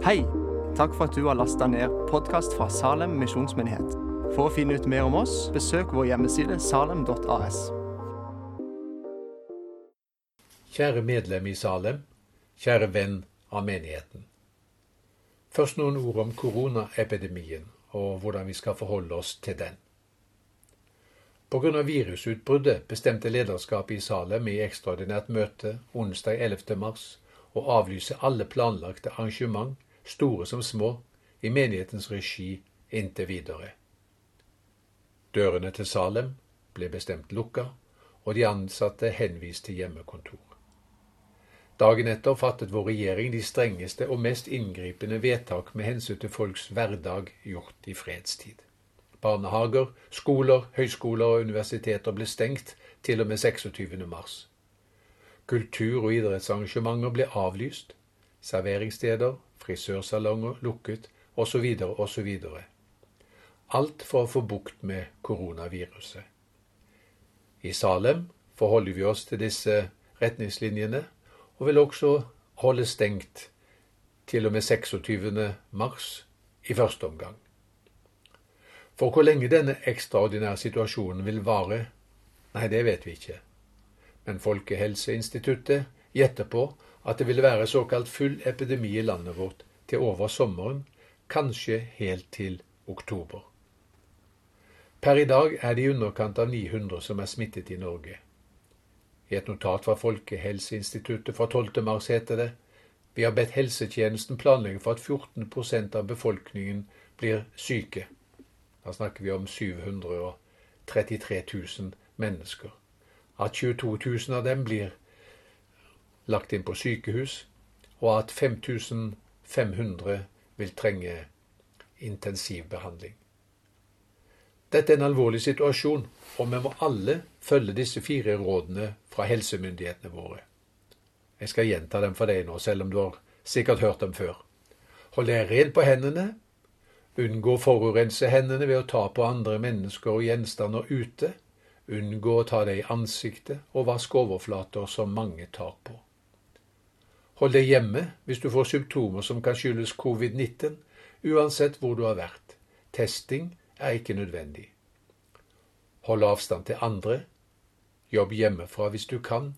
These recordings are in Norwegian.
Hei! Takk for at du har lasta ned podkast fra Salem misjonsmyndighet. For å finne ut mer om oss, besøk vår hjemmeside salem.as. Kjære medlem i Salem, kjære venn av menigheten. Først noen ord om koronaepidemien og hvordan vi skal forholde oss til den. Pga. virusutbruddet bestemte lederskapet i Salem i ekstraordinært møte onsdag 11. mars å avlyse alle planlagte arrangement, store som små, i menighetens regi inntil videre. Dørene til Salem ble bestemt lukka, og de ansatte henvist til hjemmekontor. Dagen etter fattet vår regjering de strengeste og mest inngripende vedtak med hensyn til folks hverdag gjort i fredstid. Barnehager, skoler, høyskoler og universiteter ble stengt til og med 26. mars. Kultur- og idrettsarrangementer ble avlyst. Serveringssteder, frisørsalonger lukket, osv., osv. Alt for å få bukt med koronaviruset. I Salem forholder vi oss til disse retningslinjene, og vil også holde stengt til og med 26. mars i første omgang. For hvor lenge denne ekstraordinære situasjonen vil vare, nei, det vet vi ikke. Men Folkehelseinstituttet gjetter på at det vil være såkalt full epidemi i landet vårt til over sommeren, kanskje helt til oktober. Per i dag er det i underkant av 900 som er smittet i Norge. I et notat fra Folkehelseinstituttet fra 12. mars heter det vi har bedt helsetjenesten planlegge for at 14% av befolkningen blir syke. Da snakker vi om 733 000 mennesker. At 22 000 av dem blir lagt inn på sykehus, og at 5500 vil trenge intensivbehandling. Dette er en alvorlig situasjon, og vi må alle følge disse fire rådene fra helsemyndighetene våre. Jeg skal gjenta dem for deg nå, selv om du har sikkert hørt dem før. Hold deg ren på hendene. Unngå å forurense hendene ved å ta på andre mennesker og gjenstander ute. Unngå å ta deg i ansiktet, og vask overflater som mange tar på. Hold deg hjemme hvis du får symptomer som kan skyldes covid-19, uansett hvor du har vært. Testing er ikke nødvendig. Hold avstand til andre. Jobb hjemmefra hvis du kan.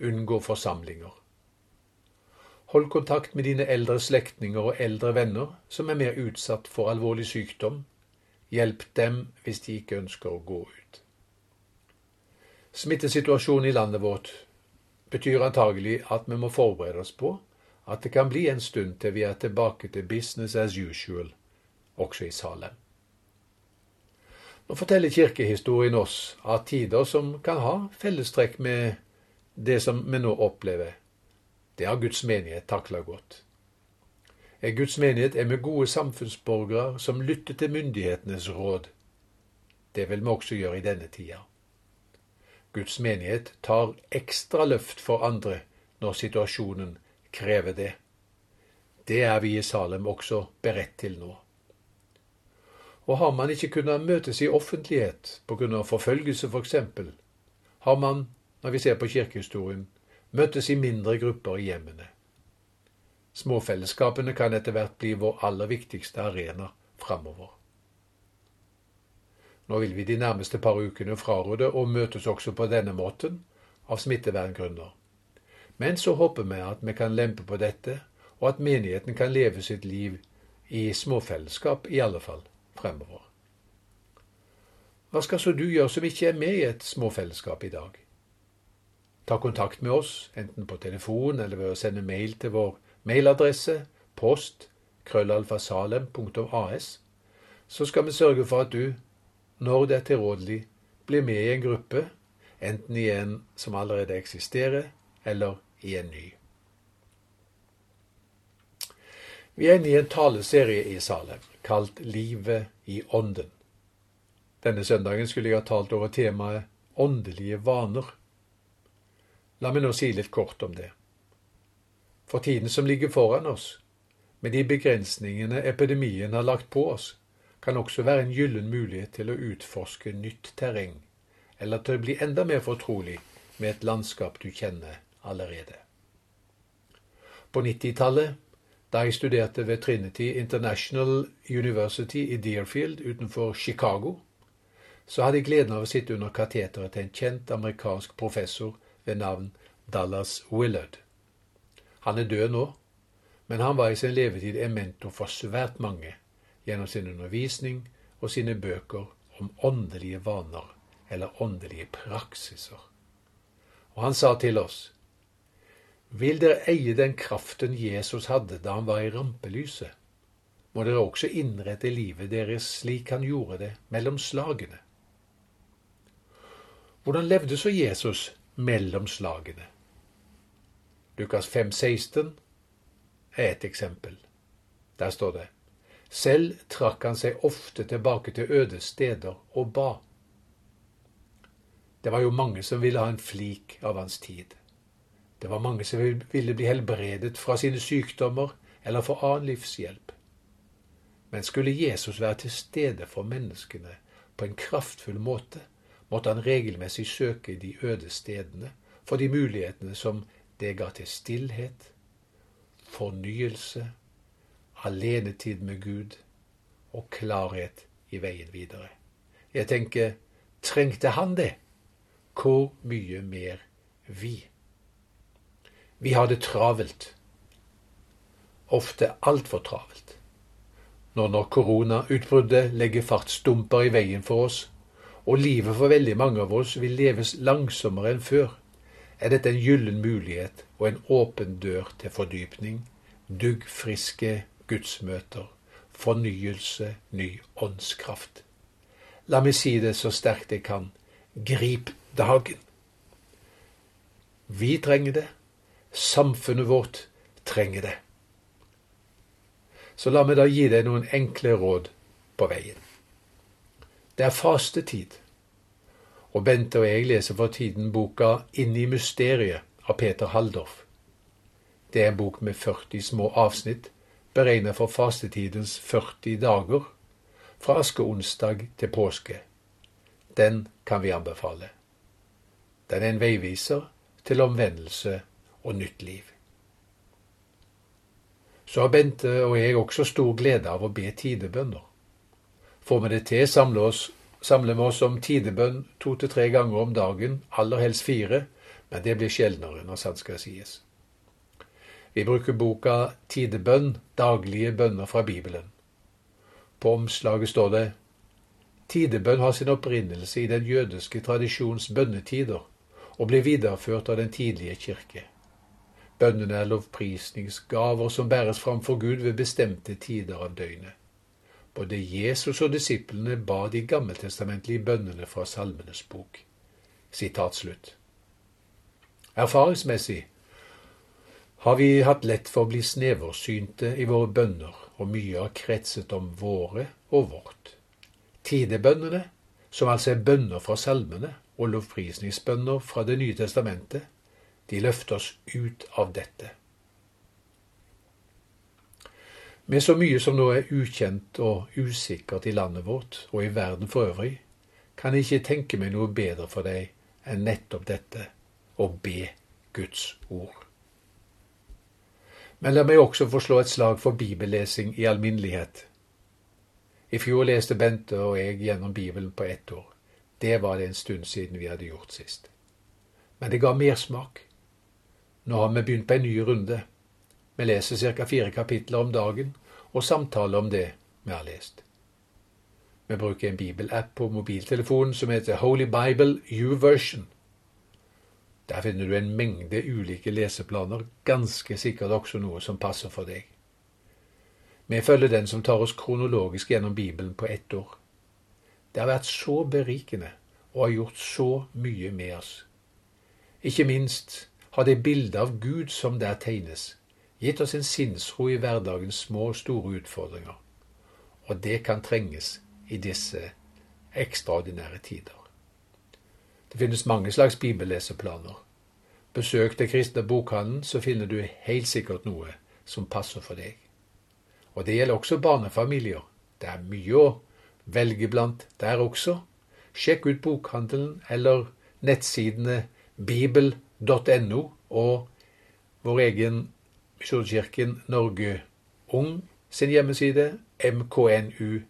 Unngå forsamlinger. Hold kontakt med dine eldre slektninger og eldre venner som er mer utsatt for alvorlig sykdom. Hjelp dem hvis de ikke ønsker å gå ut. Smittesituasjonen i landet vårt betyr antagelig at vi må forberede oss på at det kan bli en stund til vi er tilbake til business as usual, også i Salem. Nå forteller kirkehistorien oss at tider som kan ha fellestrekk med det som vi nå opplever, det har Guds menighet takla godt. I Guds menighet er med gode samfunnsborgere som lytter til myndighetenes råd. Det vil vi også gjøre i denne tida. Guds menighet tar ekstra løft for andre når situasjonen krever det. Det er vi i Salem også beredt til nå. Og har man ikke kunnet møtes i offentlighet pga. forfølgelse f.eks., eksempel, har man, når vi ser på kirkehistorien, møttes i mindre grupper i hjemmene. Småfellesskapene kan etter hvert bli vår aller viktigste arena framover. Nå vil vi de nærmeste par ukene fraråde å møtes også på denne måten, av smitteverngrunner. Men så håper vi at vi kan lempe på dette, og at menigheten kan leve sitt liv i småfellesskap, i alle fall fremover. Hva skal så du gjøre som ikke er med i et småfellesskap i dag? Ta kontakt med oss, enten på telefon eller ved å sende mail til vår mailadresse post krøllalfasalem.as, så skal vi sørge for at du, når det er tilrådelig, blir med i en gruppe, enten i en som allerede eksisterer, eller i en ny. Vi er inne i en taleserie i Salem kalt Livet i ånden. Denne søndagen skulle jeg ha talt over temaet åndelige vaner. La meg nå si litt kort om det. For tiden som ligger foran oss, med de begrensningene epidemien har lagt på oss, kan også være en gyllen mulighet til å utforske nytt terreng, eller til å bli enda mer fortrolig med et landskap du kjenner allerede. På 90-tallet Da jeg studerte ved Trinity International University i Deerfield utenfor Chicago, så hadde jeg gleden av å sitte under kateteret til en kjent amerikansk professor ved navn Dallas Willard. Han er død nå, men han var i sin levetid en mentor for svært mange gjennom sin undervisning og sine bøker om åndelige vaner eller åndelige praksiser. Og han sa til oss vil dere eie den kraften Jesus hadde da han var i rampelyset, må dere også innrette livet deres slik han gjorde det mellom slagene. Hvordan levde så Jesus mellom slagene? Lukas 5, 16 er et eksempel. Der står det Selv trakk han seg ofte tilbake til øde steder og ba. Det var jo mange som ville ha en flik av hans tid. Det var mange som ville bli helbredet fra sine sykdommer eller få annen livshjelp. Men skulle Jesus være til stede for menneskene på en kraftfull måte, måtte han regelmessig søke de øde stedene for de mulighetene som det ga til stillhet, fornyelse, alenetid med Gud og klarhet i veien videre. Jeg tenker, trengte han det? Hvor mye mer vi? Vi har det travelt. Ofte altfor travelt. Når når koronautbruddet legger fartsdumper i veien for oss, og livet for veldig mange av oss vil leves langsommere enn før, er dette en gyllen mulighet og en åpen dør til fordypning, duggfriske gudsmøter, fornyelse, ny åndskraft. La meg si det så sterkt jeg kan. Grip dagen. Vi trenger det, Samfunnet vårt trenger det. Så la meg da gi deg noen enkle råd på veien. Det er fastetid, og Bente og jeg leser for tiden boka Inn i mysteriet av Peter Haldorf. Det er en bok med 40 små avsnitt, beregnet for fastetidens 40 dager, fra askeonsdag til påske. Den kan vi anbefale. Den er en veiviser til omvendelse og nytt liv. Så har Bente og jeg også stor glede av å be tidebønner. Får vi det til, samler, oss, samler vi oss om tidebønn to til tre ganger om dagen, aller helst fire, men det blir sjeldnere når sant skal sies. Vi bruker boka Tidebønn daglige bønner fra Bibelen. På omslaget står det Tidebønn har sin opprinnelse i den jødiske tradisjons bønnetider og blir videreført av den tidlige kirke. Bønnene er lovprisningsgaver som bæres fram for Gud ved bestemte tider av døgnet. Både Jesus og disiplene ba de gammeltestamentlige bønnene fra Salmenes bok. Sitat slutt. Erfaringsmessig har vi hatt lett for å bli sneversynte i våre bønner, og mye har kretset om våre og vårt. Tidebønnene, som altså er bønner fra salmene, og lovprisningsbønner fra Det nye testamentet, de løfter oss ut av dette. Med så mye som nå er ukjent og usikkert i landet vårt og i verden for øvrig, kan jeg ikke tenke meg noe bedre for deg enn nettopp dette å be Guds ord. Men la meg også få slå et slag for bibellesing i alminnelighet. I fjor leste Bente og jeg gjennom Bibelen på ett år. Det var det en stund siden vi hadde gjort sist. Men det ga mersmak. Nå har vi begynt på en ny runde. Vi leser ca. fire kapitler om dagen og samtaler om det vi har lest. Vi bruker en bibelapp på mobiltelefonen som heter Holy Bible U-version. Der finner du en mengde ulike leseplaner, ganske sikkert også noe som passer for deg. Vi følger den som tar oss kronologisk gjennom Bibelen på ett år. Det har vært så berikende og har gjort så mye med oss. Ikke minst har det bildet av Gud som der tegnes, gitt oss en sinnsro i hverdagens små og store utfordringer. Og det kan trenges i disse ekstraordinære tider. Det finnes mange slags bibelleseplaner. Besøk den kristne bokhandelen, så finner du helt sikkert noe som passer for deg. Og det gjelder også barnefamilier. Det er mye å velge blant der også. Sjekk ut bokhandelen eller nettsidene bibel.no og vår egen Misjonskirken Norge Ung sin hjemmeside mknu.no.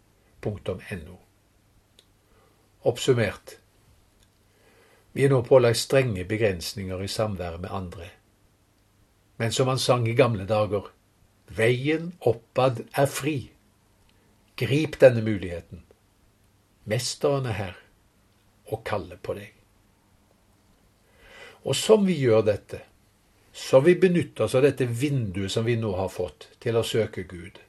Oppsummert. Vi er nå pålagt strenge begrensninger i samværet med andre. Men som han sang i gamle dager, veien oppad er fri. Grip denne muligheten. Mesteren er her og kaller på deg. Og som vi gjør dette, som vi benytter oss av dette vinduet som vi nå har fått til å søke Gud,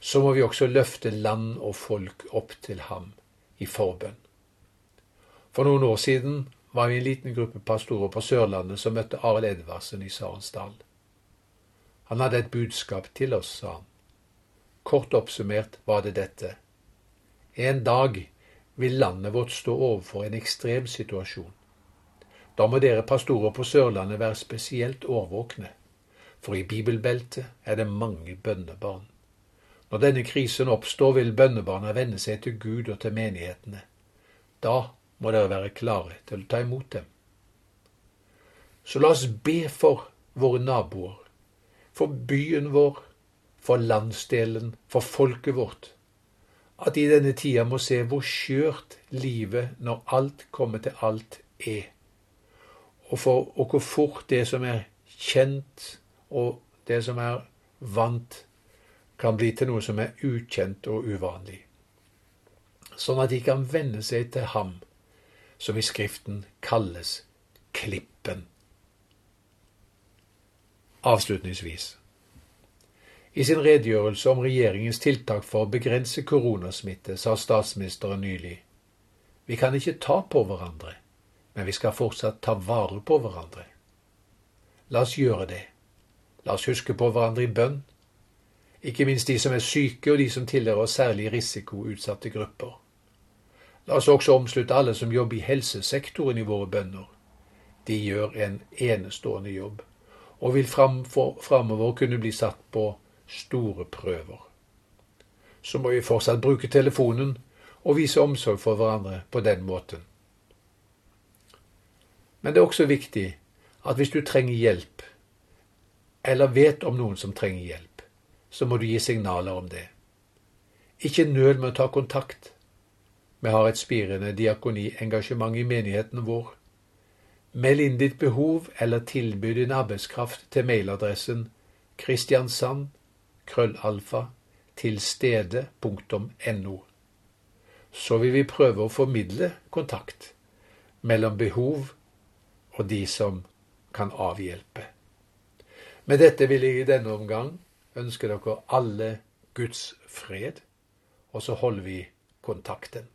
så må vi også løfte land og folk opp til ham i forbønn. For noen år siden var vi en liten gruppe pastorer på Sørlandet som møtte Arild Edvardsen i Sarensdal. Han hadde et budskap til oss, sa han. Kort oppsummert var det dette. En dag vil landet vårt stå overfor en ekstrem situasjon. Da må dere pastorer på Sørlandet være spesielt årvåkne, for i bibelbeltet er det mange bønnebarn. Når denne krisen oppstår, vil bønnebarna vende seg til Gud og til menighetene. Da må dere være klare til å ta imot dem. Så la oss be for våre naboer, for byen vår, for landsdelen, for folket vårt, at de i denne tida må se hvor skjørt livet når alt kommer til alt er og, for, og hvor fort det som er kjent, og det som er vant, kan bli til noe som er ukjent og uvanlig. Sånn at de kan venne seg til ham, som i Skriften kalles Klippen. Avslutningsvis. I sin redegjørelse om regjeringens tiltak for å begrense koronasmitte sa statsministeren nylig vi kan ikke ta på hverandre. Men vi skal fortsatt ta vare på hverandre. La oss gjøre det. La oss huske på hverandre i bønn. Ikke minst de som er syke, og de som tilhører særlig risikoutsatte grupper. La oss også omslutte alle som jobber i helsesektoren i våre bønner. De gjør en enestående jobb, og vil framover kunne bli satt på store prøver. Så må vi fortsatt bruke telefonen og vise omsorg for hverandre på den måten. Men det er også viktig at hvis du trenger hjelp, eller vet om noen som trenger hjelp, så må du gi signaler om det. Ikke nøl med å ta kontakt. Vi har et spirende diakoniengasjement i menigheten vår. Meld inn ditt behov eller tilby din arbeidskraft til mailadressen kristiansand krøllalfa tilstede.no. Så vil vi prøve å formidle kontakt mellom behov og de som kan avhjelpe. Med dette vil jeg i denne omgang ønske dere alle Guds fred, og så holder vi kontakten.